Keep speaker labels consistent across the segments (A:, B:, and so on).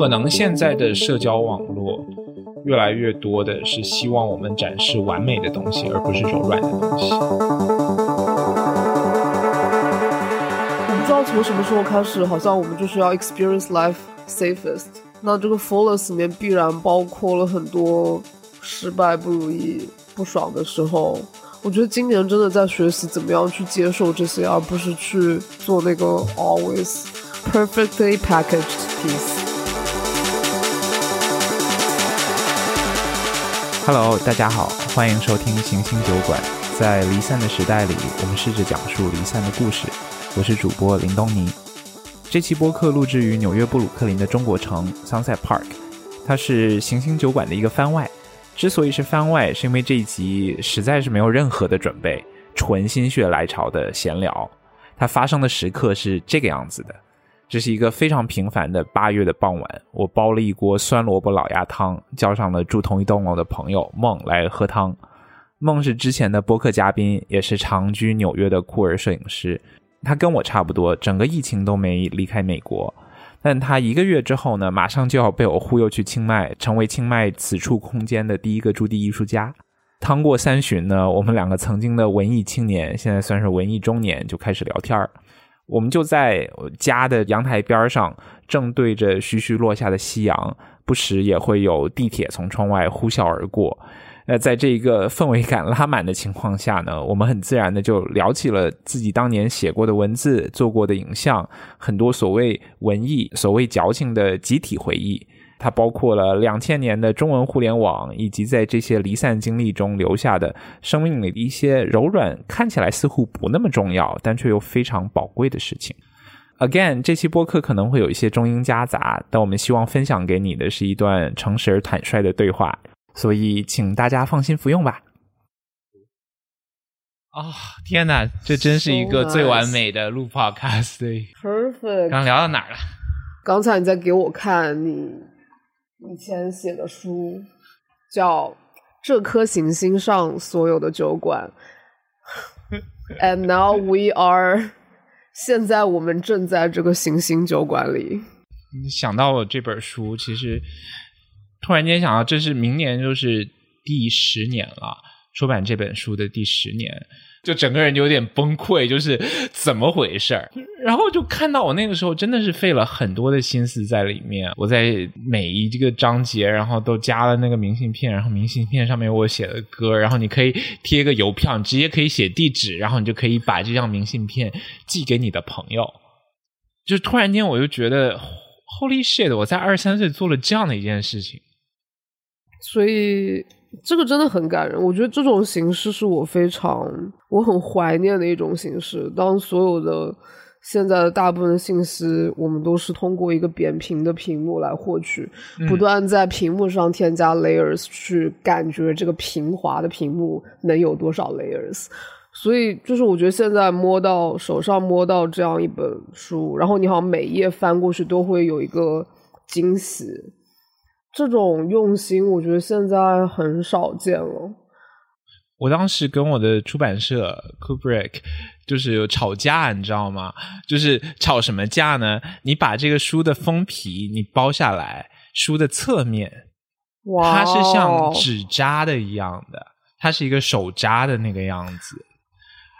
A: 可能现在的社交网络越来越多的是希望我们展示完美的东西，而不是柔软的东西。
B: 我不知道从什么时候开始，好像我们就是要 experience life safest。那这个 fullest 里面必然包括了很多失败、不如意、不爽的时候。我觉得今年真的在学习怎么样去接受这些，而不是去做那个 always perfectly packaged piece。
C: Hello，大家好，欢迎收听行星酒馆。在离散的时代里，我们试着讲述离散的故事。我是主播林东尼。这期播客录制于纽约布鲁克林的中国城 Sunset Park，它是行星酒馆的一个番外。之所以是番外，是因为这一集实在是没有任何的准备，纯心血来潮的闲聊。它发生的时刻是这个样子的：这是一个非常平凡的八月的傍晚，我煲了一锅酸萝卜老鸭汤，叫上了住同一栋楼的朋友梦来喝汤。梦是之前的播客嘉宾，也是长居纽约的酷儿摄影师。他跟我差不多，整个疫情都没离开美国。但他一个月之后呢，马上就要被我忽悠去清迈，成为清迈此处空间的第一个驻地艺术家。趟过三巡呢，我们两个曾经的文艺青年，现在算是文艺中年，就开始聊天儿。我们就在家的阳台边上，正对着徐徐落下的夕阳，不时也会有地铁从窗外呼啸而过。那在这一个氛围感拉满的情况下呢，我们很自然的就聊起了自己当年写过的文字、做过的影像，很多所谓文艺、所谓矫情的集体回忆。它包括了两千年的中文互联网，以及在这些离散经历中留下的生命里的一些柔软，看起来似乎不那么重要，但却又非常宝贵的事情。Again，这期播客可能会有一些中英夹杂，但我们希望分享给你的是一段诚实而坦率的对话。所以，请大家放心服用吧。
A: 啊、天哪，这真是一个最完美的录 podcast 对。
B: Perfect。
A: 刚聊到哪儿了？
B: 刚才你在给我看你以前写的书，叫《这颗行星上所有的酒馆》，and now we are，现在我们正在这个行星酒馆里。
A: 想到我这本书，其实突然间想到，这是明年就是第十年了，出版这本书的第十年，就整个人有点崩溃，就是怎么回事儿？然后就看到我那个时候真的是费了很多的心思在里面，我在每一个章节，然后都加了那个明信片，然后明信片上面我写的歌，然后你可以贴个邮票，你直接可以写地址，然后你就可以把这张明信片寄给你的朋友。就突然间我就觉得，Holy shit！我在二十三岁做了这样的一件事情。
B: 所以这个真的很感人。我觉得这种形式是我非常我很怀念的一种形式。当所有的现在的大部分信息，我们都是通过一个扁平的屏幕来获取，不断在屏幕上添加 layers，去感觉这个平滑的屏幕能有多少 layers。所以，就是我觉得现在摸到手上摸到这样一本书，然后你好像每一页翻过去都会有一个惊喜，这种用心，我觉得现在很少见了。
A: 我当时跟我的出版社 Kubrick 就是有吵架，你知道吗？就是吵什么架呢？你把这个书的封皮你包下来，书的侧面，
B: 哇，
A: 它是像纸扎的一样的，它是一个手扎的那个样子。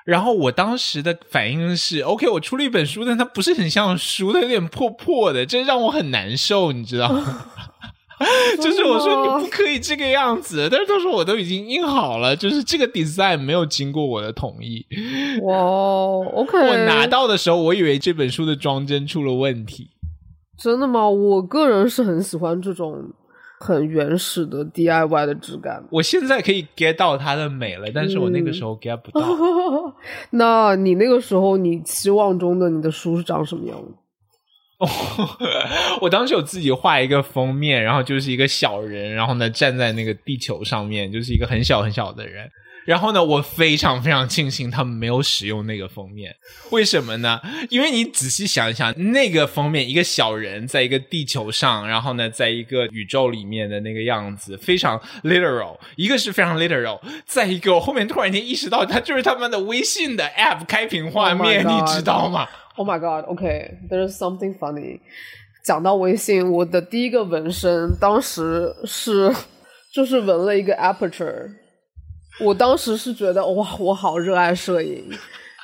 A: 然后我当时的反应是，OK，我出了一本书，但它不是很像书，它有点破破的，这让我很难受，你知道吗？就是我说你不可以这个样子，但是他说我都已经印好了，就是这个 design 没有经过我的同意。
B: 哇，OK，
A: 我拿到的时候，我以为这本书的装帧出了问题。
B: 真的吗？我个人是很喜欢这种很原始的 DIY 的质感。
A: 我现在可以 get 到它的美了，但是我那个时候 get 不到。
B: 嗯、那你那个时候，你期望中的你的书是长什么样的？
A: 哦，我当时有自己画一个封面，然后就是一个小人，然后呢站在那个地球上面，就是一个很小很小的人。然后呢，我非常非常庆幸他们没有使用那个封面，为什么呢？因为你仔细想一想，那个封面一个小人在一个地球上，然后呢，在一个宇宙里面的那个样子，非常 literal。一个是非常 literal，再一个我后面突然间意识到，它就是他们的微信的 app 开屏画面
B: ，Oh
A: 你知道吗？
B: Oh my god! Okay, there's something funny. 讲到微信，我的第一个纹身当时是就是纹了一个 aperture，我当时是觉得哇，我好热爱摄影，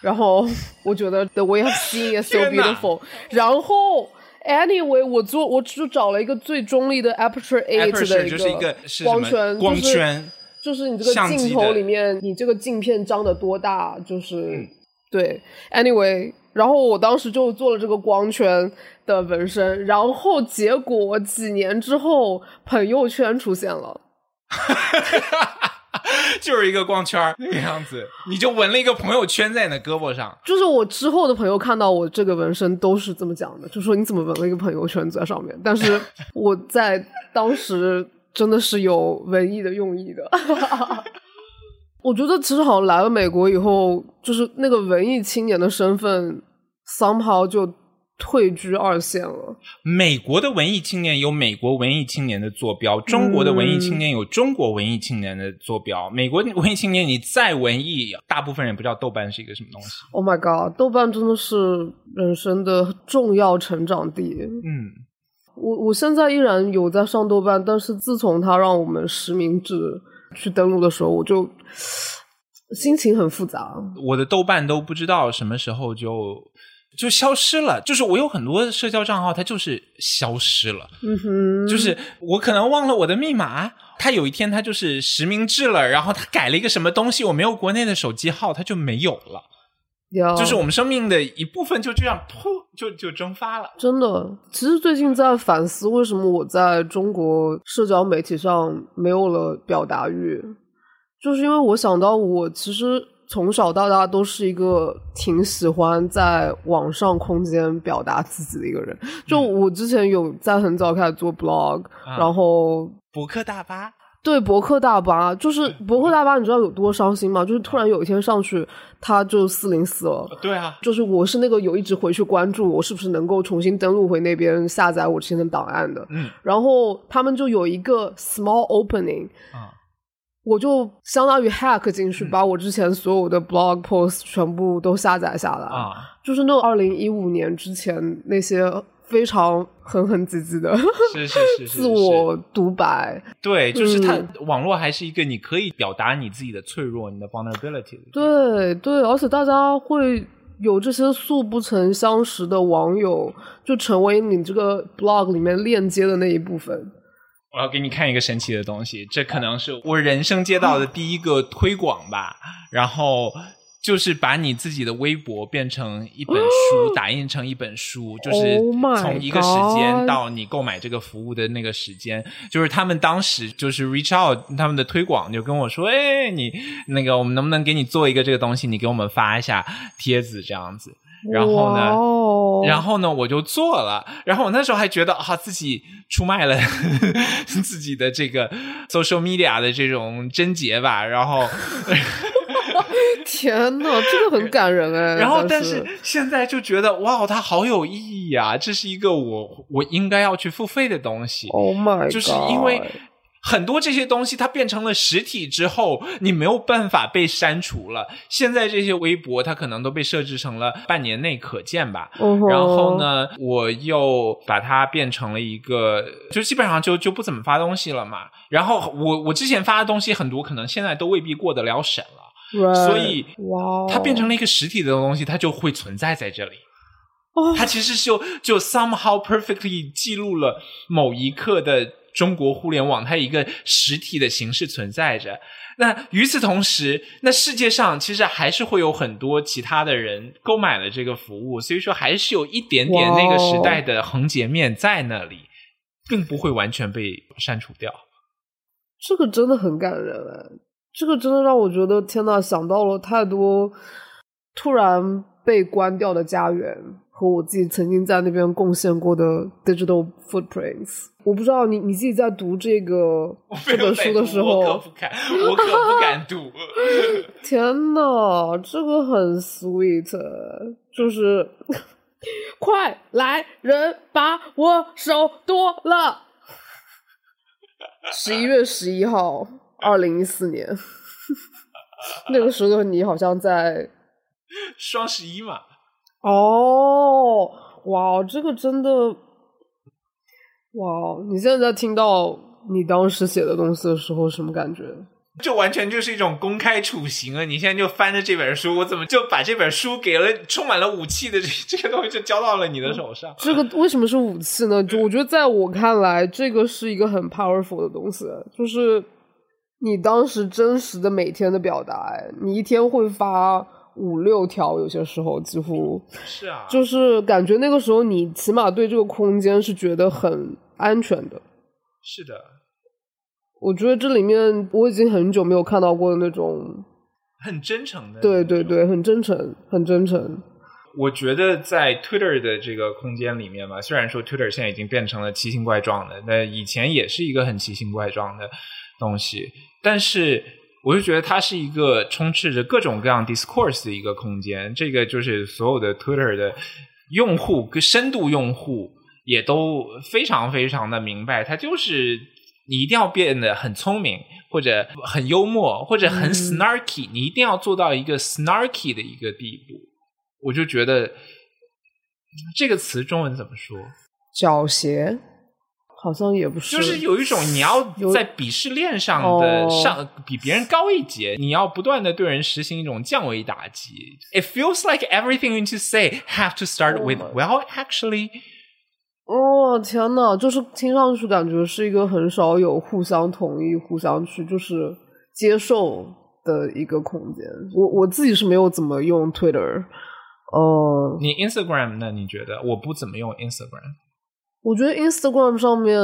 B: 然后我觉得 the way of seeing is so beautiful，然后 anyway 我做我就找了一个最中立的 aperture eight 的
A: 一个
B: 光圈，
A: 光
B: 就是
A: 圈
B: 就是你这个镜头里面，你这个镜片张的多大，就是、
A: 嗯
B: 对。Anyway，然后我当时就做了这个光圈的纹身，然后结果几年之后，朋友圈出现了。
A: 就是一个光圈那个样子，你就纹了一个朋友圈在你的胳膊上。
B: 就是我之后的朋友看到我这个纹身都是这么讲的，就说你怎么纹了一个朋友圈在上面？但是我在当时真的是有文艺的用意的。我觉得其实好像来了美国以后，就是那个文艺青年的身份，somehow 就退居二线了。
A: 美国的文艺青年有美国文艺青年的坐标，中国的文艺青年有中国文艺青年的坐标。美国文艺青年你再文艺，大部分人不知道豆瓣是一个什么东西。
B: Oh my god，豆瓣真的是人生的重要成长地。
A: 嗯，
B: 我我现在依然有在上豆瓣，但是自从他让我们实名制去登录的时候，我就心情很复杂。
A: 我的豆瓣都不知道什么时候就就消失了，就是我有很多社交账号，它就是消失了。
B: 嗯哼，
A: 就是我可能忘了我的密码，它有一天它就是实名制了，然后它改了一个什么东西，我没有国内的手机号，它就没有了，
B: 有
A: 就是我们生命的一部分就这样噗就就蒸发了。
B: 真的，其实最近在反思，为什么我在中国社交媒体上没有了表达欲，就是因为我想到我其实从小到大都是一个挺喜欢在网上空间表达自己的一个人。就我之前有在很早开始做 blog，、
A: 啊。
B: 然后
A: 博客大巴，
B: 对博客大巴，就是博客大巴，你知道有多伤心吗？就是突然有一天上去，他就四零四了。
A: 对啊，
B: 就是我是那个有一直回去关注我是不是能够重新登录回那边下载我之前的档案的，
A: 嗯。
B: 然后他们就有一个 small opening，
A: 啊，
B: 我就相当于 hack 进
A: 嗯。
B: 去，把我之前所有的 blog post 全部都下载下来，
A: 啊，
B: 就是那二零一五年之前那些非常狠狠唧唧的
A: 是是是是
B: 自我独白，
A: 对，就是它、
B: 嗯
A: 网络还是一个你可以表达你自己的脆弱，你的 vulnerability。
B: 对对，而且大家会有这些素不曾相识的网友，就成为你这个 blog 里面链接的那一部分。
A: 我要给你看一个神奇的东西，这可能是我人生接到的第一个推广吧。然后就是把你自己的微博变成一本书，打印成一本书，就是
B: Oh
A: 从一个时间到你购买这个服务的那个时间，就是他们当时就是 reach out 他们的推广就跟我说，哎，你那个我们能不能给你做一个这个东西，你给我们发一下帖子这样子。然后呢，然后呢，我就做了。然后我那时候还觉得啊，自己出卖了 自己的这个 social media 的这种贞洁吧。然后
B: 天呐，这个很感人哎。
A: 然后，但
B: 但
A: 是现在就觉得哇，它好有意义啊！这是一个我我应该要去付费的东西。
B: ，Oh my，God
A: 就是因为很多这些东西它变成了实体之后，你没有办法被删除了。现在这些微博它可能都被设置成了半年内可见吧。
B: 嗯
A: 然后？呢，我又把它变成了一个，就基本上就就不怎么发东西了嘛。然后我我之前发的东西很多，可能现在都未必过得了审了。所以它变成了一个实体的东西，它就会存在在这里。
B: 哦
A: 它其实就就 somehow perfectly 记录了某一刻的中国互联网，它一个实体的形式存在着。那与此同时，那世界上其实还是会有很多其他的人购买了这个服务，所以说还是有一点点那个时代的横截面在那里，并不会完全被删除掉。
B: 这个真的很感人哎，这个真的让我觉得天呐，想到了太多突然被关掉的家园和我自己曾经在那边贡献过的 digital footprints。我不知道你你自己在读这个这本书的时候
A: 我可不，敢，我可不敢读。
B: 天呐，这个很 sweet，就是快来人把我手剁了。十一月十一号，二零一四年，那个时候的你好像在
A: 双十一嘛，
B: 哦，哇，这个真的哇，你现在听到你当时写的东西的时候，什么感觉？
A: 这完全就是一种公开处刑啊！你现在就翻着这本书，我怎么就把这本书给了充满了武器的这这些东西就交到了你的手上？
B: 这个为什么是武器呢？就我觉得，在我看来，这个是一个很 powerful 的东西，就是你当时真实的每天的表达。你一天会发五六条，有些时候几乎
A: 是啊，
B: 就是感觉那个时候你起码对这个空间是觉得很安全的。
A: 是的。
B: 我觉得这里面我已经很久没有看到过的那种
A: 很真诚的，
B: 对对对，很真诚，很真诚。
A: 我觉得在 Twitter 的这个空间里面嘛，虽然说 Twitter 现在已经变成了奇形怪状的，那以前也是一个很奇形怪状的东西，但是我就觉得它是一个充斥着各种各样 discourse 的一个空间。这个就是所有的 Twitter 的用户跟深度用户也都非常非常的明白，它就是。你一定要变得很聪明，或者很幽默，或者很 snarky。你一定要做到一个 snarky 的一个地步。我就觉得这个词中文怎么说？
B: 狡黠，好像也不是。
A: 就是有一种你要在鄙视链上的上比别人高一截，你要不断的对人实行一种降维打击。It feels like everything you to say have to start with well, actually.
B: 哦天呐，就是听上去感觉是一个很少有互相同意、互相去就是接受的一个空间。我我自己是没有怎么用 Twitter，哦，
A: 你 Instagram 呢？你觉得？我不怎么用 Instagram。
B: 我觉得 Instagram 上面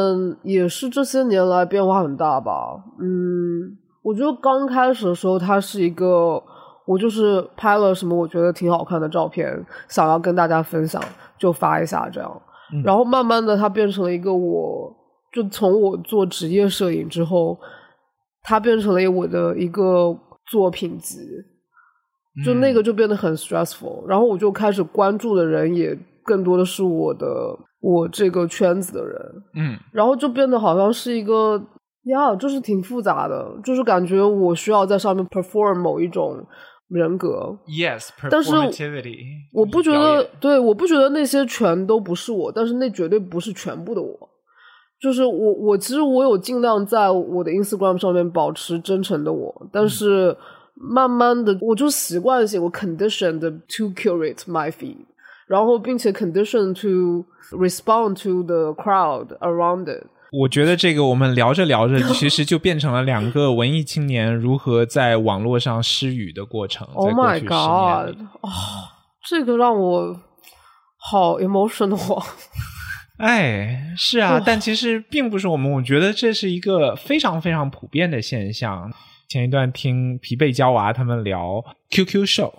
B: 也是这些年来变化很大吧。嗯，我觉得刚开始的时候，它是一个我就是拍了什么我觉得挺好看的照片，想要跟大家分享，就发一下这样。然后慢慢的，它变成了一个，我就从我做职业摄影之后，它变成了我的一个作品集，就那个就变得很 stressful。然后我就开始关注的人也更多的是我的我这个圈子的人，
A: 嗯，
B: 然后就变得好像是一个呀，就是挺复杂的，就是感觉我需要在上面 perform 某一种。人格
A: ，yes，
B: 但是我不觉得，对，我不觉得那些全都不是我，但是那绝对不是全部的我。就是我，我其实我有尽量在我的 Instagram 上面保持真诚的我，但是慢慢的，我就习惯性我 conditioned to curate my feed，然后并且 conditioned to respond to the crowd around it。
C: 我觉得这个我们聊着聊着，其实就变成了两个文艺青年如何在网络上失语的过程。
B: Oh my god！哦，这个让我好 emotional。
C: 哎，是啊，但其实并不是我们，我觉得这是一个非常非常普遍的现象。前一段听疲惫娇娃他们聊 QQ 秀。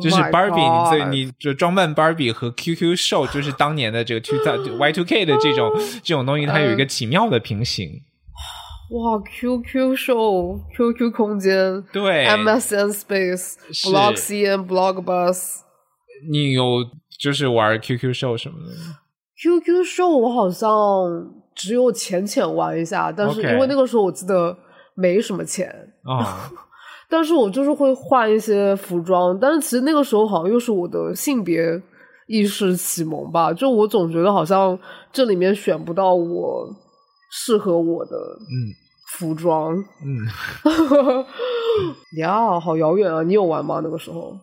C: 就是 Barbie，所以你就装扮 Barbie 和 QQ 秀，就是当年的这个 Two Y Two K 的这种这种东西，它有一个奇妙的平行。
B: 哇，QQ 秀、QQ 空间，
C: 对
B: ，MSN Space、Blog CN、Blog Bus，
C: 你有就是玩 QQ 秀什么的
B: ？QQ 秀我好像只有浅浅玩一下，但是因为那个时候我记得没什么钱。
C: 啊。
B: 但是我就是会换一些服装，但是其实那个时候好像又是我的性别意识启蒙吧，就我总觉得好像这里面选不到我适合我的
C: 嗯
B: 服装，
C: 嗯，
B: 呀，好遥远啊！你有玩吗？那个时候？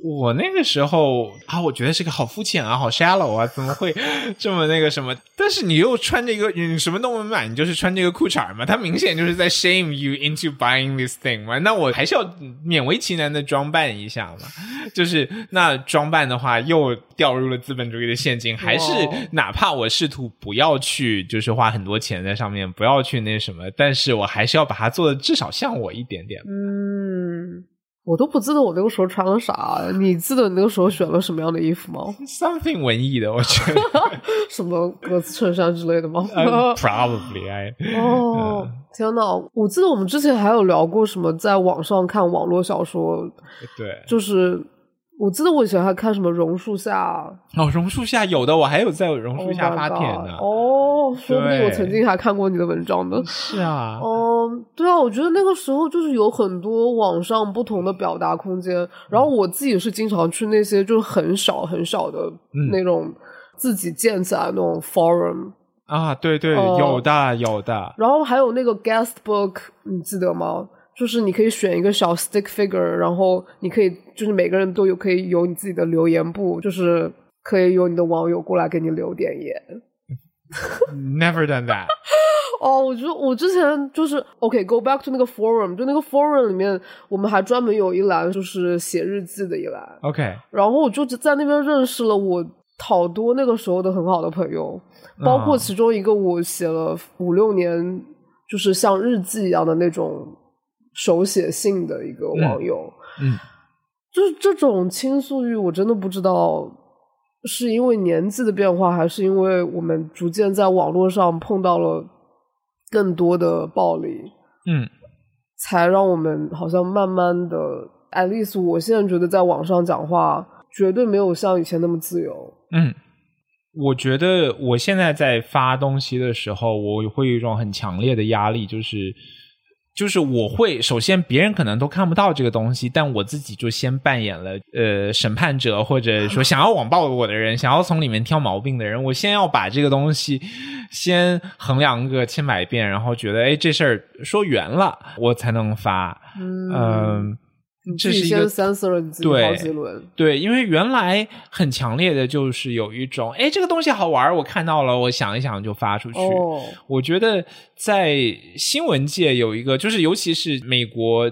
C: 我那个时候啊，我觉得是个好肤浅啊，好 shallow 啊，怎么会这么那个什么？但是你又穿着一个，你什么都没买，你就是穿这个裤衩嘛？他明显就是在 shame you into buying this thing 嘛？那我还是要勉为其难的装扮一下嘛？就是那装扮的话，又掉入了资本主义的陷阱，还是哪怕我试图不要去，就是花很多钱在上面，不要去那什么，但是我还是要把它做的至少像我一点点。
B: 嗯。我都不记得我那个时候穿了啥，你记得你那个时候选了什么样的衣服吗？
C: Something 文艺的，我觉得，
B: 什么格子衬衫之类的吗？
C: Probably I。
B: 哦，天呐，我记得我们之前还有聊过什么，在网上看网络小说，
C: 对，
B: 就是。我记得我以前还看什么榕树下
C: 哦，榕树下有的，我还有在榕树下发帖呢。
B: 哦，说不定我曾经还看过你的文章呢。
C: 是啊，
B: 哦，对啊，我觉得那个时候就是有很多网上不同的表达空间，然后我自己是经常去那些就是很少很少的那种自己建起来那种 forum
A: 啊，对对，
B: 哦
A: 有的有的，
B: 然后还有那个 guest book，你记得吗？就是你可以选一个小 stick figure，然后你可以就是每个人都有可以有你自己的留言簿，就是可以有你的网友过来给你留点言。
A: Never done that。
B: 哦，我觉得我之前就是 OK，go、back to 那个 forum，就那个 forum 里面，我们还专门有一栏就是写日记的一栏
A: ，OK，
B: 然后我就在那边认识了我好多那个时候的很好的朋友，包括
A: 啊
B: 其中一个我写了五六年，就是像日记一样的那种手写信的一个网友，
A: 嗯，
B: 就是这种倾诉欲，我真的不知道是因为年纪的变化，还是因为我们逐渐在网络上碰到了更多的暴力，
A: 嗯。
B: 才让我们好像慢慢的，at least 我现在觉得在网上讲话绝对没有像以前那么自由。
A: 嗯，我觉得我现在在发东西的时候，我会有一种很强烈的压力，就是就是我会首先别人可能都看不到这个东西，但我自己就先扮演了呃审判者，或者说想要网暴我的人，想要从里面挑毛病的人，我先要把这个东西先衡量个千百遍，然后觉得哎这事儿说圆了，我才能发。
B: 嗯，
A: 这是一个
B: 你自己
A: 对
B: 好几轮。
A: 对，因为原来很强烈的就是有一种，哎，这个东西好玩，我看到了，我想一想就发出去。
B: 哦，
A: 我觉得在新闻界有一个，就是尤其是美国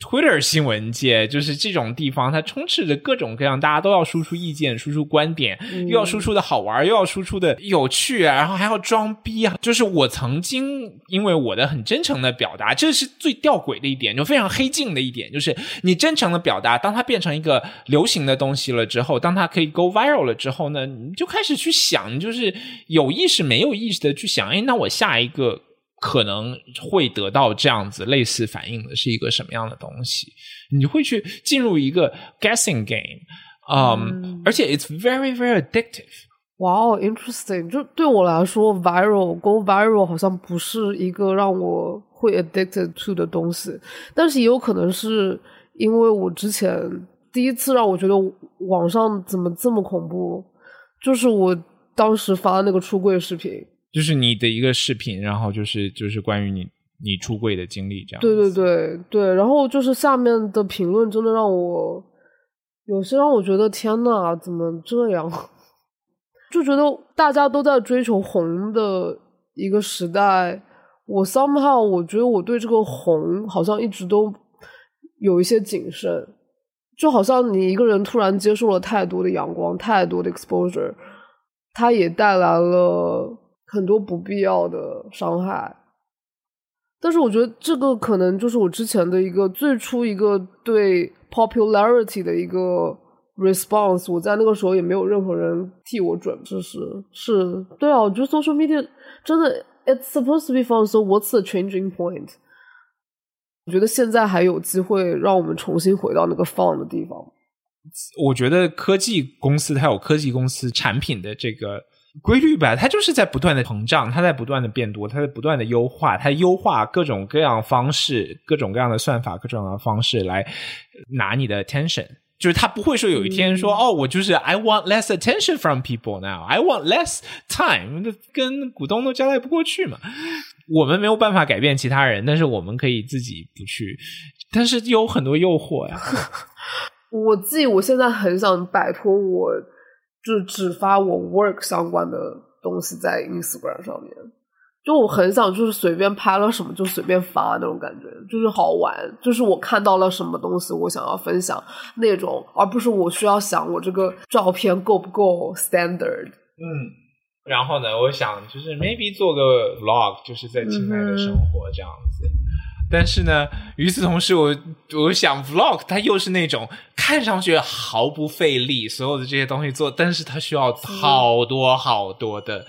A: Twitter 新闻界，就是这种地方，它充斥着各种各样，大家都要输出意见、输出观点，
B: 嗯
A: 又要输出的好玩，又要输出的有趣啊，然后还要装逼啊。就是我曾经因为我的很真诚的表达，这是最吊诡的一点，就非常黑镜的一点，就是你真诚的表达，当它变成一个流行的东西了之后，当它可以 go viral 了之后呢，你就开始去想，就是有意识没有意识的去想，哎，那我下一个。可能会得到这样子类似反应的是一个什么样的东西？你会去进入一个 guessing game，嗯，
B: 嗯
A: 而且 it's very very addictive。
B: 哇哦，interesting！就对我来说，viral go viral 好像不是一个让我会 addicted to 的东西，但是也有可能是因为我之前第一次让我觉得网上怎么这么恐怖，就是我当时发的那个出柜视频。
A: 就是你的一个视频，然后就是就是关于你你出柜的经历这样。
B: 对对对对，然后就是下面的评论真的让我有些让我觉得天呐，怎么这样？就觉得大家都在追求红的一个时代，我 somehow 我觉得我对这个红好像一直都有一些谨慎，就好像你一个人突然接受了太多的阳光，太多的 exposure，它也带来了很多不必要的伤害。但是我觉得这个可能就是我之前的一个最初一个对 popularity 的一个 response，我在那个时候也没有任何人替我准，就是是对啊，我觉得 social media 真的 it's supposed to be fun, so what's the changing point？我觉得现在还有机会让我们重新回到那个 fun 的地方。
A: 我觉得科技公司它有科技公司产品的这个规律吧，它就是在不断的膨胀，它在不断的变多，它在不断的优化，它优化各种各样方式、各种各样的算法、各种各样的方式来拿你的 attention。就是他不会说有一天说、哦，我就是 I want less attention from people now, I want less time，跟股东都交代不过去嘛。我们没有办法改变其他人，但是我们可以自己不去，但是有很多诱惑呀。
B: 我自己我现在很想摆脱我，就是只发我 work 相关的东西在 Instagram 上面。就我很想就是随便拍了什么就随便发那种感觉，就是好玩，就是我看到了什么东西我想要分享那种，而不是我需要想我这个照片够不够 standard。
A: 嗯，然后呢，我想就是 maybe 做个 vlog，就是在清迈的生活这样子。但是呢，与此同时，我我想 vlog 它又是那种看上去毫不费力，所有的这些东西做，但是它需要好多好多的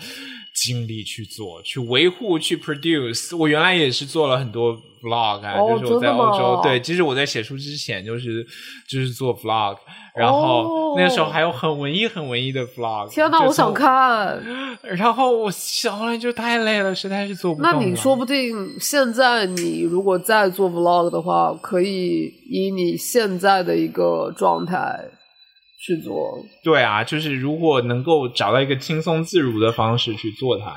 A: 精力去做，去维护，去 produce。我原来也是做了很多 vlog 啊，
B: 哦
A: 就是我在欧洲，对，其实我在写书之前就是就是做 vlog，然后
B: 哦
A: 那个时候还有很文艺很文艺的 vlog。
B: 天哪，我想看。
A: 然后我后来就太累了，实在是做不动了。
B: 那你说不定现在你如果再做 vlog 的话，可以以你现在的一个状态去做。
A: 对啊，就是如果能够找到一个轻松自如的方式去做它，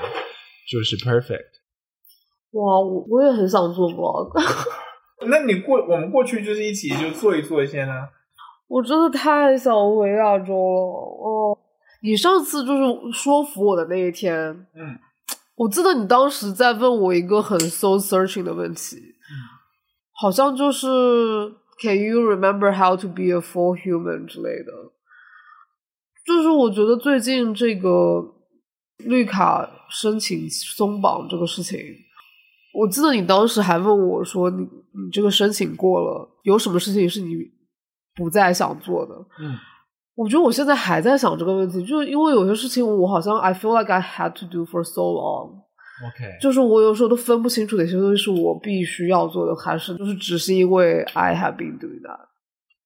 A: 就是 perfect。
B: 哇，我我也很想做 vlog，
A: 那你过我们过去就是一起就做一做先呢。
B: 我真的太想回亚洲了。哦，你上次就是说服我的那一天，
A: 嗯，
B: 我记得你当时在问我一个很 soul searching 的问题，好像就是 Can you remember how to be a full human 之类的。就是我觉得最近这个绿卡申请松绑这个事情，我记得你当时还问我说你你这个申请过了，有什么事情是你不再想做的？
A: 嗯，
B: 我觉得我现在还在想这个问题，就是因为有些事情我好像 I feel like I had to do for so
A: long，OK，
B: 就是我有时候都分不清楚哪些东西是我必须要做的，还是就是只是因为 I have been doing that。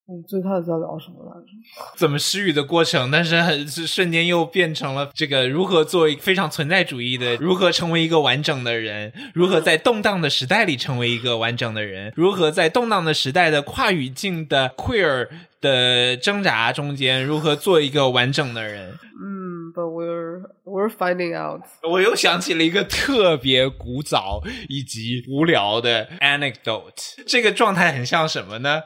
B: 我最开始在聊什么来着？
A: 怎么失语的过程，但是很是瞬间又变成了这个如何做一个非常存在主义的，如何成为一个完整的人，如何在动荡的时代里成为一个完整的人，如何在动荡的时代的跨语境的 queer 的挣扎中间，如何做一个完整的人。
B: 嗯，But we're we're finding out。
A: 我又想起了一个特别古早以及无聊的 anecdote，这个状态很像什么呢？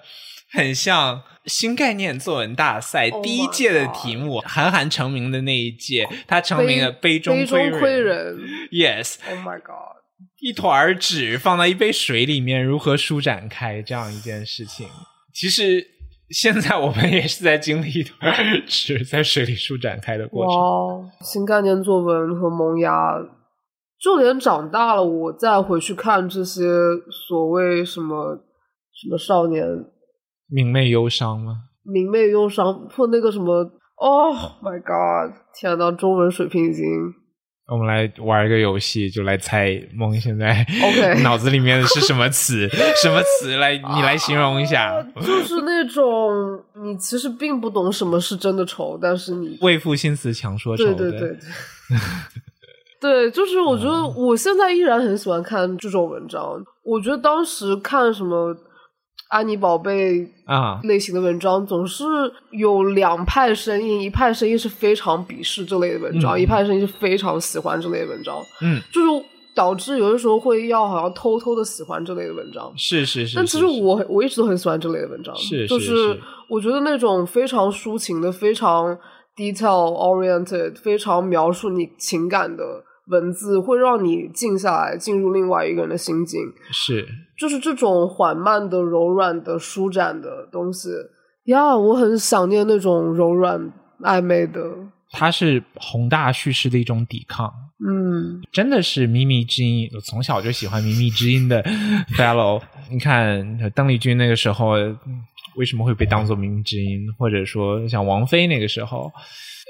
A: 很像新概念作文大赛
B: Oh
A: 第一届的题目，韩寒成名的那一届，他成名了杯中
B: 杯中
A: 窥
B: 窥人。Yes，Oh my god！
A: 一团纸放到一杯水里面，如何舒展开这样一件事情？其实现在我们也是在经历一团纸在水里舒展开的过程。
B: 哇，新概念作文和萌芽，就连长大了，我再回去看这些所谓什么什么少年
A: 明媚忧伤吗？
B: 明媚忧伤破那个什么，Oh my god！天呐，中文水平已经
A: 我们来玩一个游戏，就来猜梦现在
B: OK
A: 脑子里面的是什么词？什么词来？你来形容一下。
B: 就是那种你其实并不懂什么是真的丑，但是你
A: 为赋新词强说愁，
B: 对对对对，对，就是我觉得
A: 嗯
B: 我现在依然很喜欢看这种文章。我觉得当时看什么安妮宝贝
A: 啊，
B: 类型的文章，总是有两派声音，一派声音是非常鄙视这类的文章，
A: 嗯。
B: 一派声音是非常喜欢这类的文章，
A: 嗯，
B: 就是导致有的时候会要好像偷偷的喜欢这类的文章。
A: 是是是。
B: 但其实我我一直都很喜欢这类的文章，
A: 是
B: 就是
A: 是。
B: 我觉得那种非常抒情的、非常 detail oriented、非常描述你情感的文字，会让你静下来，进入另外一个人的心境。
A: 是
B: 就是这种缓慢的、柔软的、舒展的东西呀我很想念那种柔软暧昧的，
A: 它是宏大叙事的一种抵抗。
B: 嗯，
A: 真的是靡靡之音，我从小就喜欢靡靡之音的 fellow。你看邓丽君那个时候嗯为什么会被当做靡靡之音，或者说像王菲那个时候，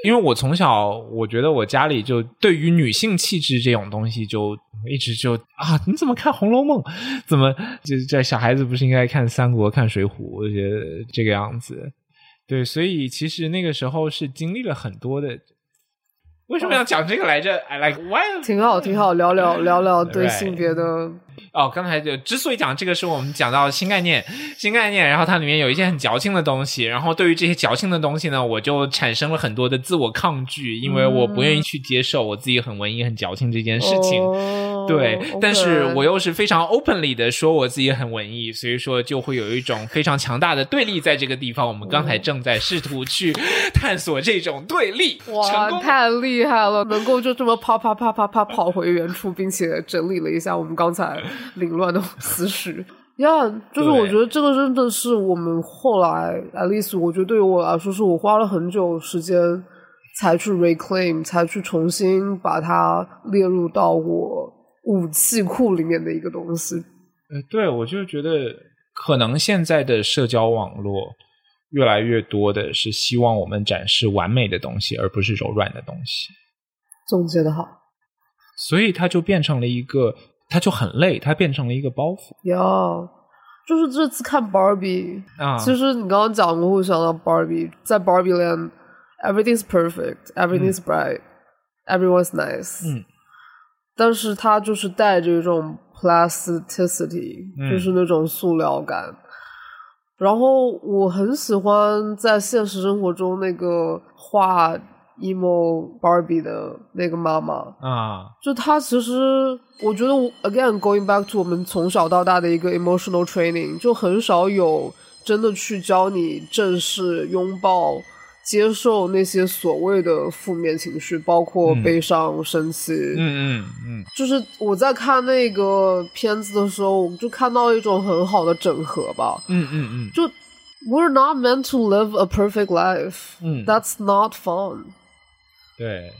A: 因为我从小我觉得我家里就对于女性气质这种东西就一直就啊，你怎么看《红楼梦》？怎么这这小孩子不是应该看三国、看水浒？我觉得这个样子。对，所以其实那个时候是经历了很多的。为什么要讲这个来着？I like why？
B: 挺好，挺好，聊聊聊聊对性别的，
A: 哦，刚才就之所以讲这个，是我们讲到新概念，新概念，然后它里面有一些很矫情的东西，然后对于这些矫情的东西呢，我就产生了很多的自我抗拒，因为我不愿意去接受我自己很文艺、很矫情这件事情。
B: 哦
A: 对但是我又是非常 openly 的说我自己很文艺，所以说就会有一种非常强大的对立在这个地方。我们刚才正在试图去 探索这种对立，
B: 哇，太厉害了！能够就这么啪啪啪啪啪跑回原处，并且整理了一下我们刚才凌乱的思绪。呀、就是我觉得这个真的是我们后来，at least 我觉得对于我来说，是我花了很久时间才去 reclaim，才去重新把它列入到我武器库里面的一个东西。
A: 呃，对，我就觉得可能现在的社交网络越来越多的是希望我们展示完美的东西，而不是柔软的东西，
B: 总结的好，
A: 所以它就变成了一个，它就很累，它变成了一个包袱
B: 哟、就是这次看 Barbie，
A: 啊。
B: 其实你刚刚讲过，会想到 Barbie，在 Barbie Land，everything's perfect，everything's bright，everyone's nice。
A: 嗯，
B: 但是它就是带着一种 plasticity，、
A: 嗯
B: 就是那种塑料感。然后我很喜欢在现实生活中那个画 emo Barbie 的那个妈妈，
A: 啊，
B: 就她其实我觉得我 again going back to 我们从小到大的一个 emotional training，就很少有真的去教你正式、拥抱、接受那些所谓的负面情绪，包括
A: 嗯
B: 悲伤、生气，
A: 嗯嗯嗯，
B: 就是我在看那个片子的时候，我就看到一种很好的整合吧。
A: 嗯嗯嗯
B: 就 We're not meant to live a perfect life.
A: 嗯
B: That's not fun.
A: 对，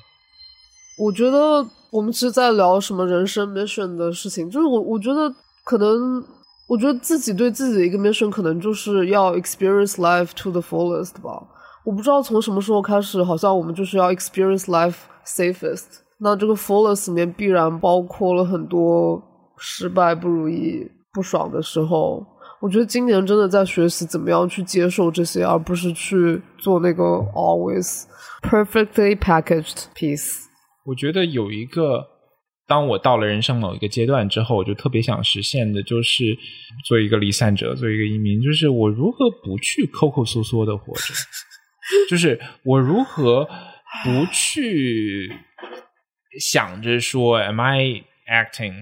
B: 我觉得我们其实，在聊什么人生 mission 的事情，就是我我觉得可能，我觉得自己对自己的一个 mission 可能就是要 experience life to the fullest 吧。我不知道从什么时候开始，好像我们就是要 experience life safest。那这个 fullest 里面必然包括了很多失败、不如意、不爽的时候。我觉得今年真的在学习怎么样去接受这些，而不是去做那个 always perfectly packaged piece。
A: 我觉得有一个，当我到了人生某一个阶段之后，我就特别想实现的，就是做一个离散者，做一个移民，就是我如何不去抠抠缩缩的活着，就是我如何不去想着说，Am I acting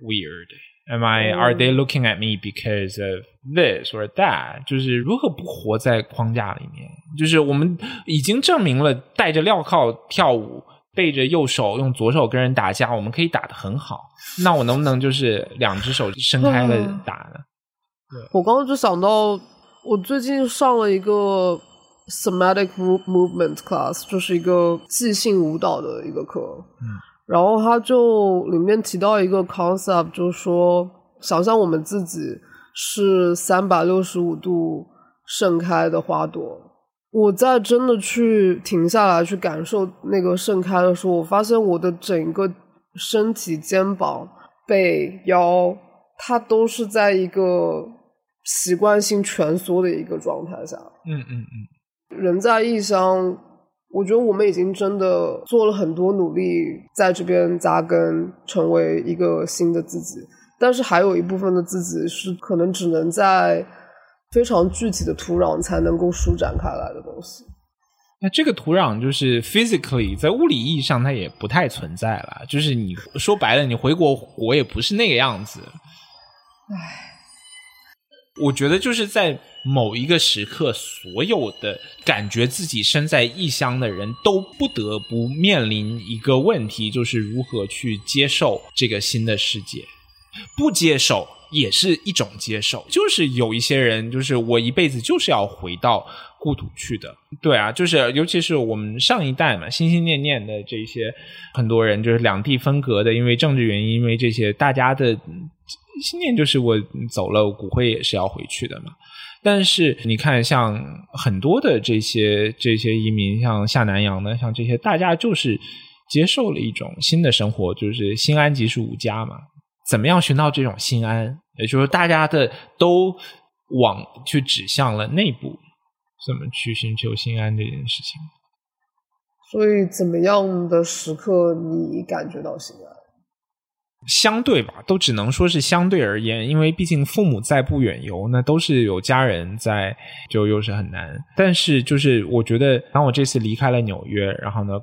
A: weird? Am I? Are they looking at me because of this or that? 就是如何不活在框架里面？就是我们已经证明了，戴着镣铐跳舞，背着右手用左手跟人打架，我们可以打得很好。那我能不能就是两只手伸开了打呢？
B: 我刚刚就想到，我最近上了一个 somatic move- movement class，就是一个即兴舞蹈的一个课。
A: 嗯，
B: 然后他就里面提到一个 concept，就是说，想象我们自己是三百六十五度盛开的花朵。我在真的去停下来去感受那个盛开的时候，我发现我的整个身体、肩膀、背、腰，它都是在一个习惯性蜷缩的一个状态下。
A: 嗯嗯嗯，
B: 人在异乡，我觉得我们已经真的做了很多努力，在这边扎根，成为一个新的自己。但是还有一部分的自己是可能只能在非常具体的土壤才能够舒展开来的东西。
A: 那这个土壤就是 physically 在物理意义上它也不太存在了，就是你说白了，你回国我也不是那个样子。唉，我觉得就是在某一个时刻，所有的感觉自己身在异乡的人都不得不面临一个问题，就是如何去接受这个新的世界。不接受也是一种接受，就是有一些人，就是我一辈子就是要回到故土去的。对啊，就是尤其是我们上一代嘛，心心念念的这些很多人，就是两地分隔的，因为政治原因，因为这些，大家的信念就是我走了，骨灰也是要回去的嘛。但是你看，像很多的这些这些移民，像下南洋的，像这些，大家就是接受了一种新的生活，就是心安即是无家嘛。怎么样寻到这种心安？也就是，大家的都往去指向了内部，怎么去寻求心安这件事情？
B: 所以，怎么样的时刻你感觉到心安？
A: 相对吧，都只能说是相对而言，因为毕竟父母在不远游，那都是有家人在，就又是很难。但是就是我觉得，当我这次离开了纽约，然后呢，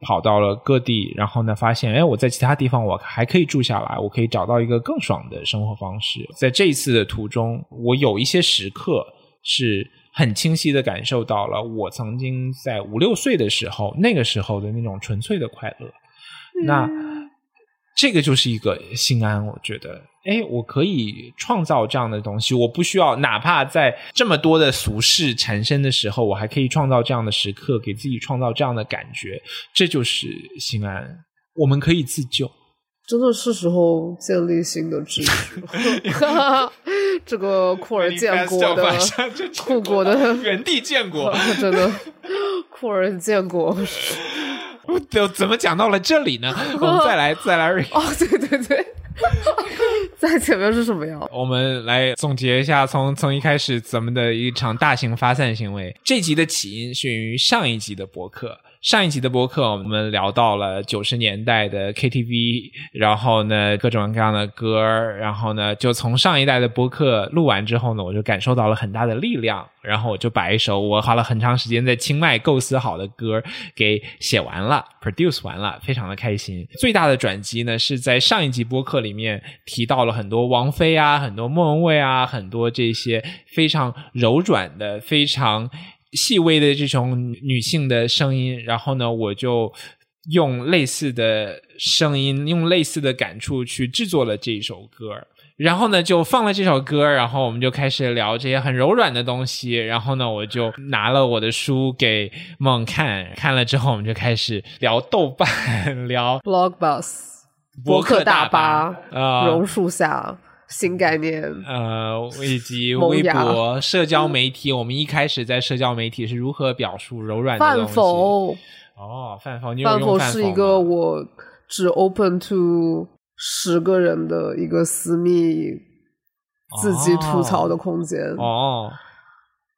A: 跑到了各地，然后呢，发现，哎，我在其他地方我还可以住下来，我可以找到一个更爽的生活方式。在这一次的途中，我有一些时刻是很清晰的感受到了我曾经在五六岁的时候，那个时候的那种纯粹的快乐。那这个就是一个心安，我觉得，哎，我可以创造这样的东西，我不需要，哪怕在这么多的俗事缠身的时候，我还可以创造这样的时刻，给自己创造这样的感觉，这就是心安。我们可以自救，
B: 真的是时候建立新的秩序。这个库尔建国的库国的
A: 原地建国，
B: 真的库尔建国。
A: 都 怎么讲到了这里呢？我们再来再来
B: 哦，对对对，在前面是什么样？
A: 我们来总结一下，从从一开始咱们的一场大型发散行为。这集的起因是源于上一集的博客。上一集的播客，我们聊到了九十年代的 KTV，然后呢各种各样的歌，然后呢就从上一代的播客录完之后呢，我就感受到了很大的力量，然后我就把一首我花了很长时间在清迈构思好的歌给写完了，produce 完了，非常的开心。最大的转机呢是在上一集播客里面提到了很多王菲啊，很多莫文蔚啊，很多这些非常柔软的、非常。细微的这种女性的声音，然后呢，我就用类似的声音，用类似的感触去制作了这一首歌，然后呢，就放了这首歌，然后我们就开始聊这些很柔软的东西，然后呢，我就拿了我的书给梦看，看了之后，我们就开始聊豆瓣，聊
B: Blog Bus
A: 博客
B: 大
A: 巴啊，
B: 榕树下。新概念，
A: 呃，以及微博、社交媒体，我们一开始在社交媒体是如何表述柔软的东西？哦，饭否，
B: 饭
A: 否
B: 是一个我只 open to 十个人的一个私密自己吐槽的空间。
A: 哦，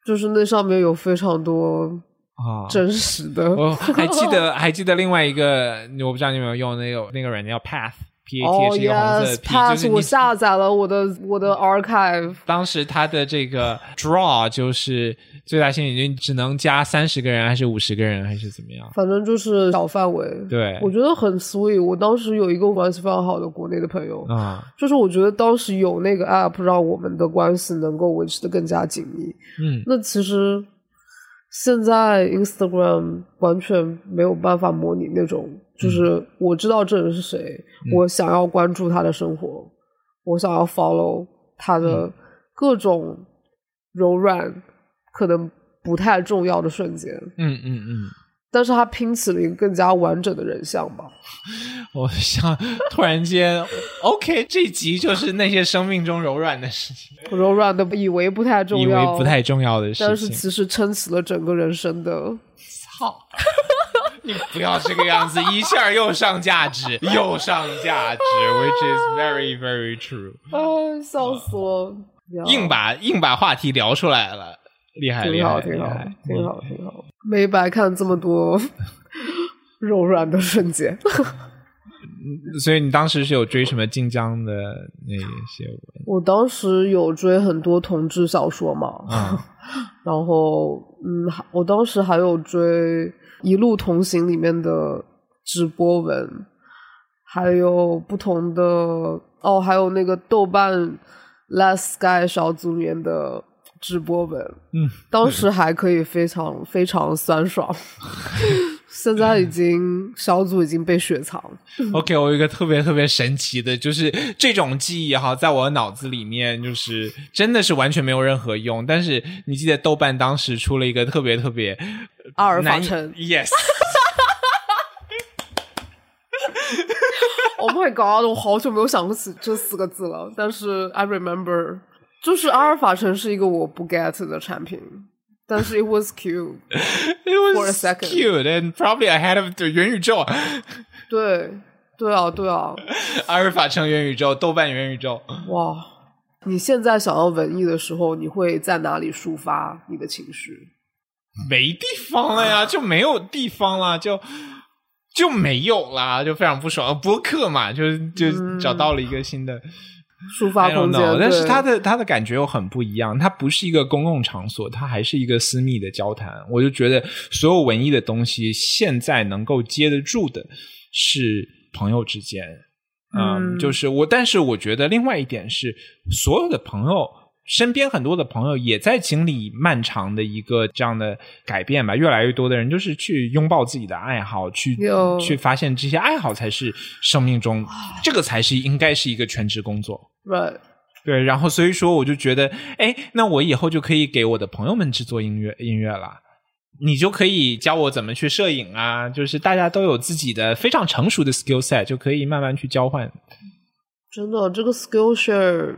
B: 就是那上面有非常多啊真实的。
A: 我还记得，还记得另外一个，我不知道你有没有用那个那个软件叫 Path。
B: 哦，yes，pass，我下载了我的我的 archive。
A: 当时它的这个 draw 就是最大限定，只能加三十个人，还是五十个人，还是怎么样？
B: 反正就是小范围。
A: 对，
B: 我觉得很 sweet。我当时有一个关系非常好的国内的朋友，啊，就是我觉得当时有那个 app，让我们的关系能够维持的更加紧密。
A: 嗯，
B: 那其实现在 Instagram 完全没有办法模拟那种。就是我知道这人是谁，我想要关注他的生活，我想要 follow 他的各种柔软，可能不太重要的瞬间。
A: 嗯嗯嗯。
B: 但是他拼起了一个更加完整的人像吧。
A: 我想突然间，OK，这集就是那些生命中柔软的事情，
B: 柔软的以为不太重要，
A: 以为不太重要的事情，
B: 但是其实撑起了整个人生的。
A: 操。你 不要这个样子，一下又上价值，又上价值，which is very very true。
B: 啊，笑死了！
A: 硬把硬把话题聊出来了，厉害厉害，
B: 挺好，挺好，挺好。没白看这么多 柔软的瞬间。
A: 所以你当时是有追什么晋江的那些文？
B: 我当时有追很多同志小说嘛，然后嗯，我当时还有追。一路同行里面的直播文，还有不同的哦，还有那个豆瓣 Last Sky 小组里面的直播文，
A: 嗯，
B: 当时还可以非常非常酸爽。现在已经小组已经被雪藏。
A: OK，我有一个特别特别神奇的，就是这种记忆哈，在我的脑子里面，就是真的是完全没有任何用。但是你记得豆瓣当时出了一个特别特别
B: 阿尔法城
A: ，Yes。
B: Oh my god！我好久没有想起这四个字了，但是 I remember，就是阿尔法城是一个我不 get 的产品。但是 it was cute.
A: It was cute and probably ahead of the 元宇宙。
B: 对，对啊，对啊。
A: 阿尔法城元宇宙，豆瓣元宇宙。
B: 哇！你现在想要文艺的时候，你会在哪里抒发你的情绪？
A: 没地方了呀，就没有地方了，就就没有啦，就非常不爽。播客嘛，就就找到了一个新的。
B: 抒发空间，
A: 但是他的他的感觉又很不一样。它不是一个公共场所，它还是一个私密的交谈。我就觉得，所有文艺的东西，现在能够接得住的是朋友之间。嗯，就是我，但是我觉得另外一点是，所有的朋友身边很多的朋友也在经历漫长的一个这样的改变吧。越来越多的人就是去拥抱自己的爱好，去去发现这些爱好才是生命中这个才是应该是一个全职工作。
B: Right，
A: 对，然后所以说我就觉得，哎，那我以后就可以给我的朋友们制作音乐音乐了，你就可以教我怎么去摄影啊，就是大家都有自己的非常成熟的 skill set，就可以慢慢去交换。
B: 真的，这个 skill share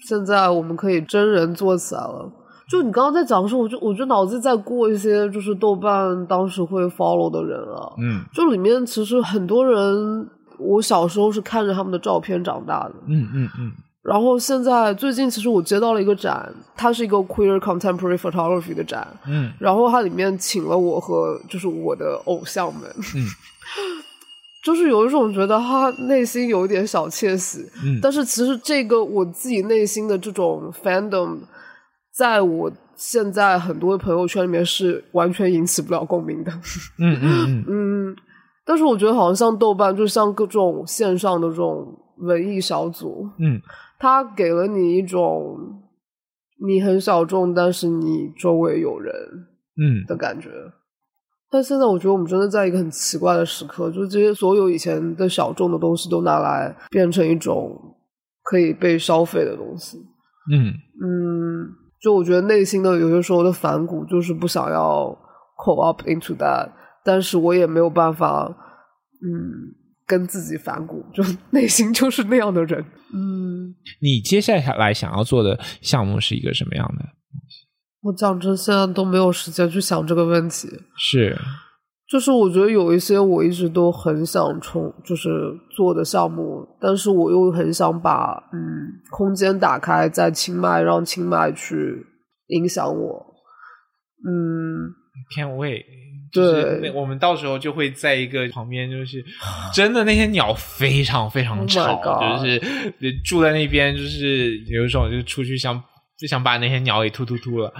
B: 现在我们可以真人做起来了。就你刚刚在讲的时候，我就我就脑子在过一些就是豆瓣当时会 follow 的人啊，
A: 嗯，
B: 就里面其实很多人，我小时候是看着他们的照片长大的，
A: 嗯嗯嗯。
B: 然后现在最近其实我接到了一个展，它是一个 queer contemporary photography 的展，
A: 嗯。
B: 然后它里面请了我和就是我的偶像们，
A: 嗯，
B: 就是有一种觉得他内心有一点小窃喜，
A: 嗯。
B: 但是其实这个我自己内心的这种 fandom，在我现在很多的朋友圈里面是完全引起不了共鸣的，
A: 嗯嗯嗯。
B: 嗯，但是我觉得好像像豆瓣，就像各种线上的这种文艺小组，
A: 嗯。
B: 它给了你一种你很小众，但是你周围有人
A: 嗯。
B: 的感觉。但现在我觉得我们真的在一个很奇怪的时刻，就是这些所有以前的小众的东西都拿来变成一种可以被消费的东西。
A: 嗯
B: 嗯，就我觉得内心的有些时候的反骨，就是不想要 call up into that，但是我也没有办法，嗯，跟自己反骨，就 内心就是那样的人。嗯，
A: 你接下来想要做的项目是一个什么样的？
B: 我讲真，现在都没有时间去想这个问题。
A: 是
B: 就是我觉得有一些我一直都很想冲，就是做的项目，但是我又很想把嗯空间打开，在清迈让清迈去影响我。嗯
A: ，Can't wait。
B: 对
A: 那我们到时候就会在一个旁边，就是真的那些鸟非常非常
B: Oh
A: 吵就是住在那边，就是有一种就出去想就想把那些鸟给突突突了。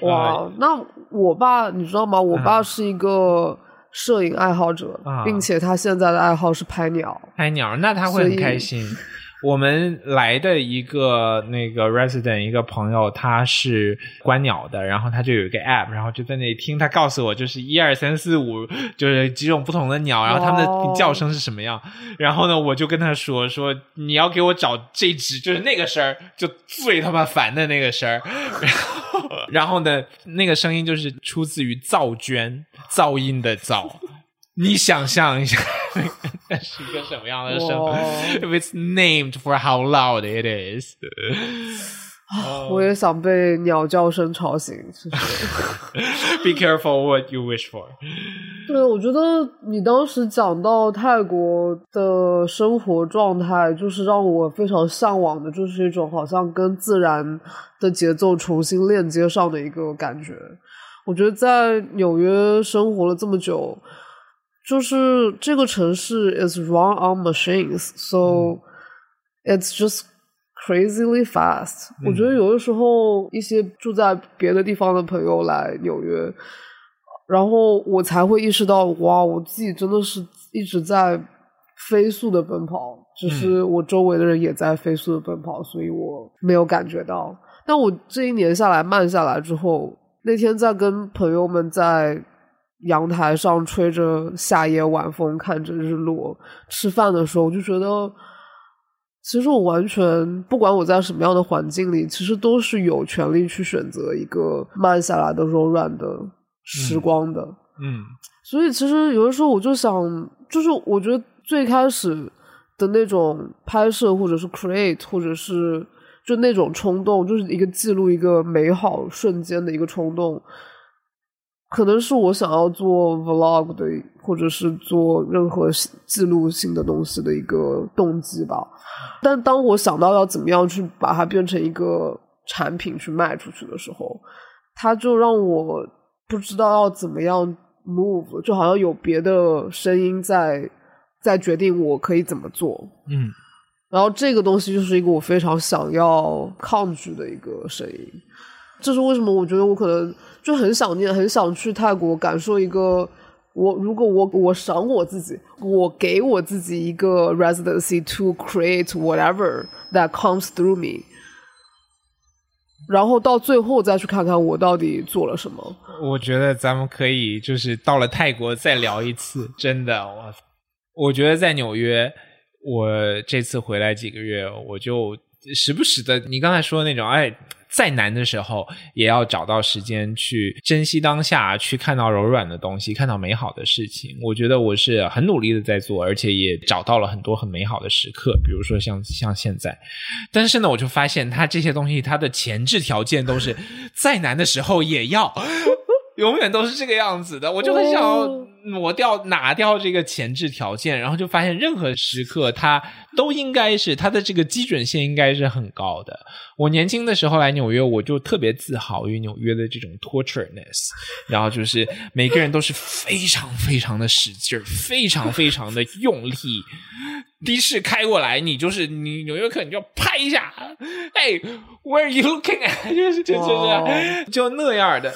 B: 哇，
A: 呃
B: 那我爸你知道吗？我爸是一个摄影爱好者，
A: 啊
B: 并且他现在的爱好是拍鸟。
A: 拍鸟，那他会很开心。我们来的一个那个 resident 一个朋友，他是观鸟的，然后他就有一个 app，然后就在那里听，他告诉我就是一二三四五，就是几种不同的鸟，然后它们的叫声是什么样。然后呢，我就跟他说说你要给我找这只，就是那个声儿，就最他妈烦的那个声儿。然后，然后呢，那个声音就是出自于噪鹃，噪音的噪。你想象一下，那是一个什么样的生
B: 活
A: ？If it's named for how loud it is，
B: 我也想被鸟叫声吵醒，其实。
A: be careful what you wish for。
B: 对，我觉得你当时讲到泰国的生活状态，就是让我非常向往的，就是一种好像跟自然的节奏重新链接上的一个感觉。我觉得在纽约生活了这么久，就是这个城市 is run on machines，so、it's just crazily fast、我觉得有的时候一些住在别的地方的朋友来纽约，然后我才会意识到，哇，我自己真的是一直在飞速的奔跑，只是我周围的人也在飞速的奔跑，所以我没有感觉到。但我这一年下来慢下来之后，那天在跟朋友们在阳台上吹着夏夜晚风，看着日落，吃饭的时候，我就觉得，其实我完全不管我在什么样的环境里，其实都是有权利去选择一个慢下来的、柔软的时光的。
A: 嗯
B: 所以其实有的时候我就想，就是我觉得最开始的那种拍摄，或者是 create，或者是就那种冲动，就是一个记录一个美好瞬间的一个冲动，可能是我想要做 vlog 的，或者是做任何记录性的东西的一个动机吧。但当我想到要怎么样去把它变成一个产品去卖出去的时候，它就让我不知道要怎么样 move，就好像有别的声音在在决定我可以怎么做。
A: 嗯
B: 然后这个东西就是一个我非常想要抗拒的一个声音。这是为什么？我觉得我可能就很想念，很想去泰国感受一个。我如果我我赏我自己，我给我自己一个 residency to create whatever that comes through me，然后到最后再去看看我到底做了什么。
A: 我觉得咱们可以就是到了泰国再聊一次，真的，我我觉得在纽约，我这次回来几个月，我就时不时的，你刚才说的那种，哎，再难的时候也要找到时间去珍惜当下，去看到柔软的东西，看到美好的事情。我觉得我是很努力的在做，而且也找到了很多很美好的时刻，比如说像像现在。但是呢，我就发现它这些东西，它的前置条件都是再难的时候也要。永远都是这个样子的，我就很想要
B: 哦
A: 挪掉拿掉这个前置条件，然后就发现任何时刻它都应该是它的这个基准线应该是很高的。我年轻的时候来纽约，我就特别自豪于纽约的这种 tortureness，然后就是每个人都是非常非常的使劲儿，非常非常的用力。的士开过来，你就是你纽约客，你就要拍一下，哎，Where are you looking at？就是就就是就那样的。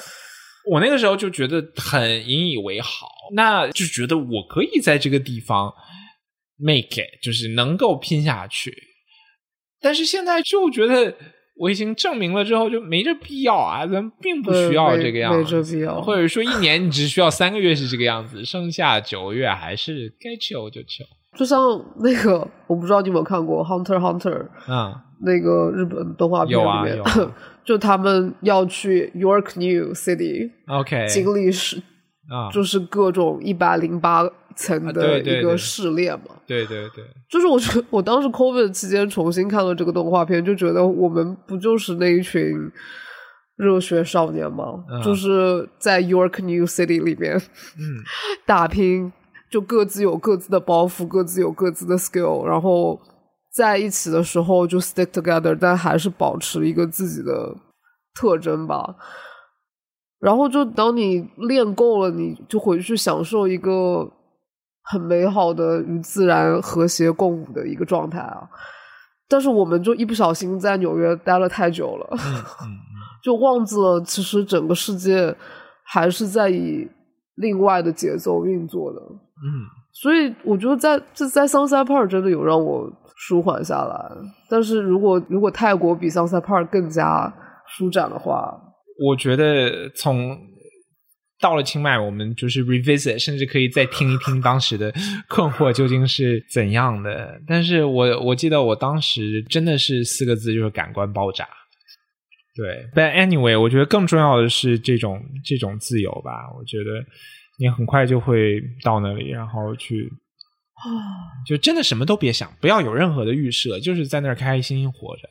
A: 我那个时候就觉得很引以为豪，那就觉得我可以在这个地方 make it，就是能够拼下去。但是现在就觉得我已经证明了之后，就没这必要啊，咱们并不需要这个样子，
B: 没这必要，
A: 或者说一年你只需要三个月是这个样子，剩下九个月还是该 chill 就 chill。
B: 就像那个，我不知道你有没有看过《Hunter Hunter》
A: 啊，
B: 那个日本动画片里面，就他们要去 York New City，OK，经历是
A: 啊，
B: 就是各种一百零八层的一个试炼嘛。
A: 对对对，
B: 就是我觉得我当时 COVID 期间重新看了这个动画片，就觉得我们不就是那一群热血少年吗？就是在 York New City 里面，
A: 嗯，
B: 打拼。就各自有各自的包袱，各自有各自的 skill，然后在一起的时候就 stick together，但还是保持一个自己的特征吧。然后就等你练够了，你就回去享受一个很美好的与自然和谐共舞的一个状态啊。但是我们就一不小心在纽约待了太久了，就忘记了其实整个世界还是在以另外的节奏运作的。
A: 嗯，
B: 所以我觉得在这在桑塞帕尔真的有让我舒缓下来。但是如果如果泰国比桑塞帕尔更加舒展的话，
A: 我觉得从到了清迈，我们就是 revisit，甚至可以再听一听当时的困惑究竟是怎样的。但是我我记得我当时真的是四个字，就是感官爆炸。对，But anyway，我觉得更重要的是这种这种自由吧。我觉得。你很快就会到那里，然后去，就真的什么都别想，不要有任何的预设，就是在那儿开开心心活着。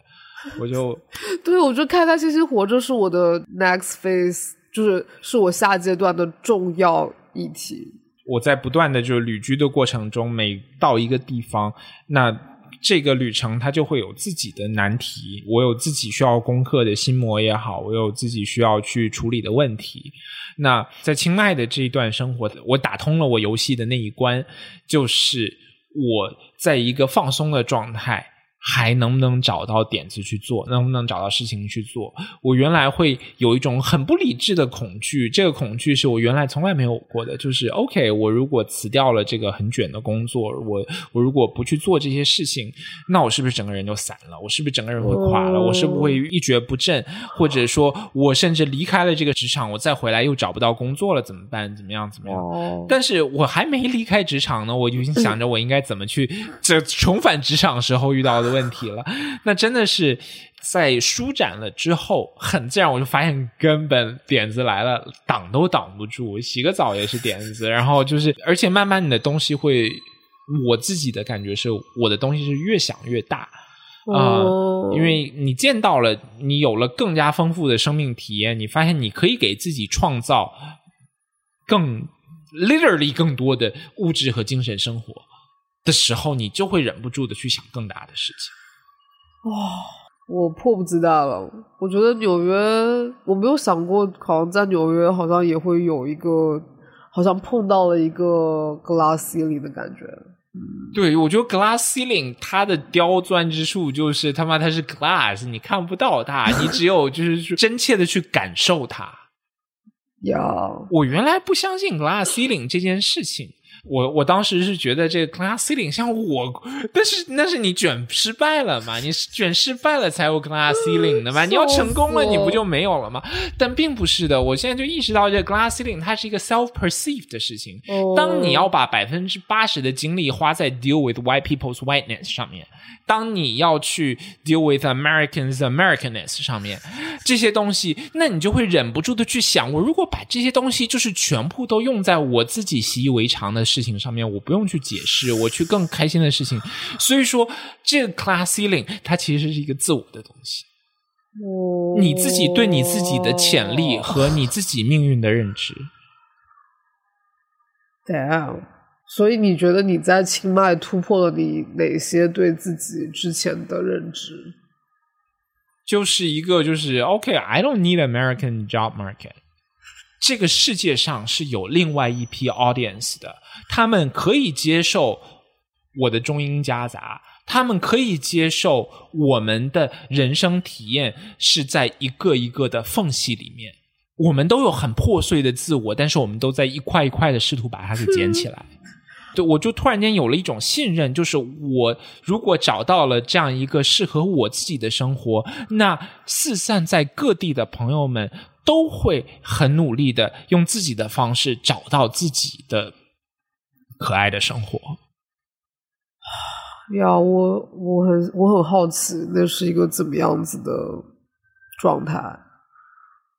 A: 我就
B: 对我觉得开开心心活着是我的 next phase，就是是我下阶段的重要议题。
A: 我在不断的就是旅居的过程中，每到一个地方，那。这个旅程它就会有自己的难题，我有自己需要攻克的心魔也好，我有自己需要去处理的问题。那在清迈的这一段生活，我打通了我游戏的那一关，就是我在一个放松的状态。还能不能找到点子去做？能不能找到事情去做？我原来会有一种很不理智的恐惧，这个恐惧是我原来从来没有过的。就是 OK，我如果辞掉了这个很卷的工作，我我如果不去做这些事情，那我是不是整个人就散了？我是不是整个人会垮了？我是不会一蹶不振？或者说我甚至离开了这个职场，我再回来又找不到工作了，怎么办？怎么样？怎么样？但是我还没离开职场呢，我就已经想着我应该怎么去这重返职场时候遇到的。问题了，那真的是在舒展了之后，很自然我就发现根本点子来了，挡都挡不住。洗个澡也是点子，然后就是，而且慢慢你的东西会，我自己的感觉是，我的东西是越想越大啊，因为你见到了，你有了更加丰富的生命体验，你发现你可以给自己创造更 literally 更多的物质和精神生活。的时候，你就会忍不住的去想更大的事情。
B: 哇，我迫不及待了。我觉得纽约，我没有想过，好像在纽约，好像也会有一个，好像碰到了一个 glass ceiling 的感觉。
A: 嗯，对，我觉得 glass ceiling 它的刁钻之处就是他妈它是 glass，你看不到它，你只有 就是真切的去感受它。
B: 呀，
A: 我原来不相信 glass ceiling 这件事情。我我当时是觉得这个 glass ceiling 像我，但是那是你卷失败了嘛？你卷失败了才有 glass ceiling 的嘛？你要成功了，你不就没有了吗？但并不是的，我现在就意识到这个 glass ceiling 它是一个 self perceived 的事情。当你要把百分之八十的精力花在 deal with white people's whiteness 上面。当你要去 deal with Americans Americanness 上面这些东西，那你就会忍不住的去想：我如果把这些东西就是全部都用在我自己习以为常的事情上面，我不用去解释，我去更开心的事情。所以说，这个 class ceiling 它其实是一个自我的东西，你自己对你自己的潜力和你自己命运的认知。
B: Damn！所以你觉得你在清迈突破了你哪些对自己之前的认知？
A: 就是一个就是 OK，I don't need American job market。这个世界上是有另外一批 audience 的，他们可以接受我的中英夹杂，他们可以接受我们的人生体验是在一个一个的缝隙里面。我们都有很破碎的自我，但是我们都在一块一块的试图把它给捡起来。对，我就突然间有了一种信任，就是我如果找到了这样一个适合我自己的生活，那四散在各地的朋友们都会很努力的用自己的方式找到自己的可爱的生活。
B: 呀，我我很我很好奇，那是一个怎么样子的状态？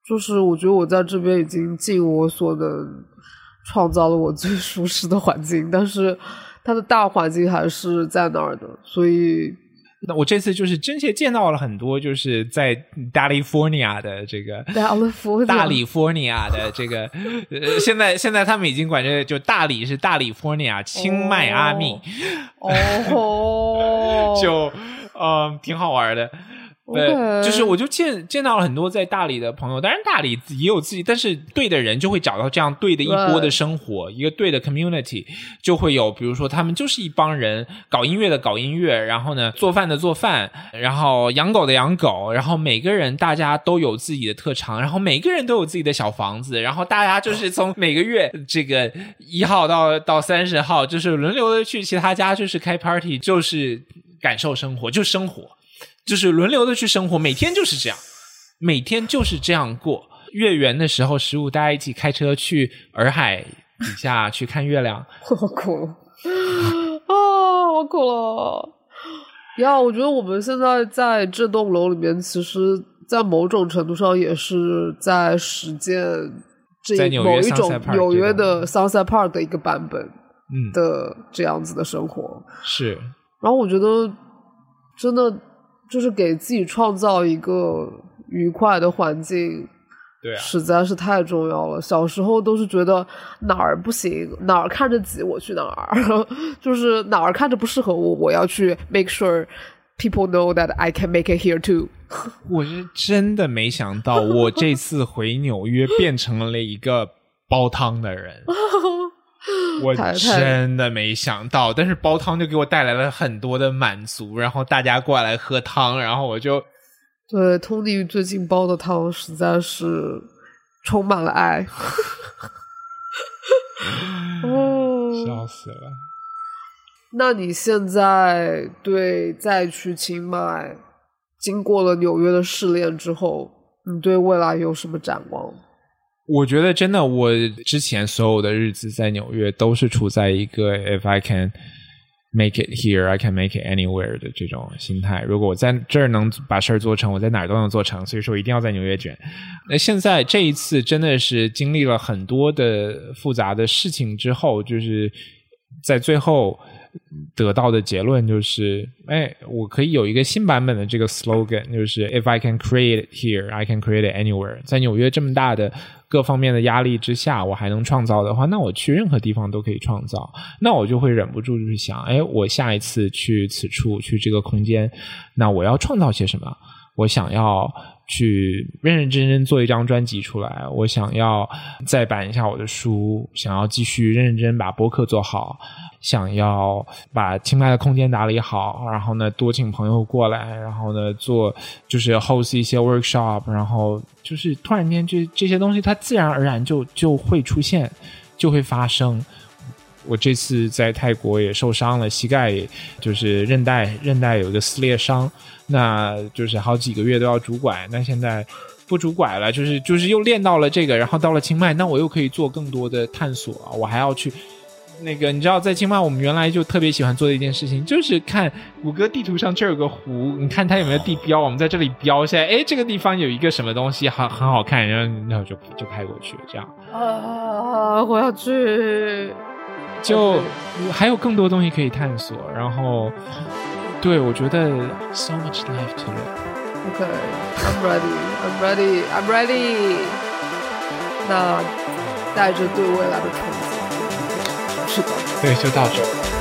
B: 就是我觉得我在这边已经尽我所能。创造了我最舒适的环境，但是它的大环境还是在那儿的，所以
A: 那我这次就是真切见到了很多，就是在 California 的这个
B: 大利福
A: 大利福尼亚的这个，呃，现在现在他们已经管这就大理是大利福尼亚清迈阿密，
B: 哦，
A: 就嗯挺好玩的。对，就是我就见见到了很多在大理的朋友，当然大理也有自己，但是对的人就会找到这样对的一波的生活，一个对的 community 就会有，比如说他们就是一帮人搞音乐的搞音乐，然后呢做饭的做饭，然后养狗的养狗，然后每个人大家都有自己的特长，然后每个人都有自己的小房子，然后大家就是从每个月这个一号到到三十号，就是轮流的去其他家，就是开 party，就是感受生活，就生活。就是轮流的去生活，每天就是这样，每天就是这样过。月圆的时候，十五大家一起开车去洱海底下去看月亮，
B: 我哭了啊，我哭了。呀，我觉得我们现在在这栋楼里面，其实，在某种程度上也是在实践这某一种纽约的 Sunset Park 的一个版本，
A: 嗯
B: 的这样子的生活
A: 是。
B: 然后我觉得真的。就是给自己创造一个愉快的环境，
A: 对啊，
B: 实在是太重要了。小时候都是觉得哪儿不行，哪儿看着挤，我去哪儿，就是哪儿看着不适合我，我要去 make sure people know that I can make it here too。
A: 我是真的没想到，我这次回纽约变成了一个煲汤的人。我真的没想到，但是煲汤就给我带来了很多的满足，然后大家过来喝汤，然后我就
B: 对通弟最近煲的汤实在是充满了爱，
A: 哦，笑死了。
B: 那你现在对再去清迈，经过了纽约的试炼之后，你对未来有什么展望？
A: 我觉得真的，我之前所有的日子在纽约都是处在一个 "If I can make it here, I can make it anywhere" 的这种心态。如果我在这儿能把事儿做成，我在哪儿都能做成。所以说，我一定要在纽约卷。那现在这一次真的是经历了很多的复杂的事情之后，就是在最后。得到的结论就是，哎，我可以有一个新版本的这个 slogan，就是 If I can create here, I can create anywhere。在纽约这么大的各方面的压力之下，我还能创造的话，那我去任何地方都可以创造。那我就会忍不住就是想，哎，我下一次去此处，去这个空间，那我要创造些什么？我想要去认认真真做一张专辑出来，我想要再版一下我的书，想要继续认认真真把播客做好。想要把清迈的空间打理好，然后呢，多请朋友过来，然后呢，做就是 host 一些 workshop，然后就是突然间，这这些东西它自然而然就就会出现，就会发生。我这次在泰国也受伤了，膝盖就是韧带韧带有一个撕裂伤，那就是好几个月都要拄拐，那现在不拄拐了，就是就是又练到了这个，然后到了清迈，那我又可以做更多的探索啊，我还要去。那个你知道，在清迈我们原来就特别喜欢做的一件事情，就是看谷歌地图上这有个湖，你看它有没有地标，我们在这里标一下，哎，这个地方有一个什么东西，很很好看，然后然后就就拍过去，这样。
B: 啊，我要去。
A: 就还有更多东西可以探索，然后，对我觉得 so much life to live。
B: OK，I'm ready，I'm ready，I'm ready。那带着对未来的憧憬。是的，
A: 对，就到这。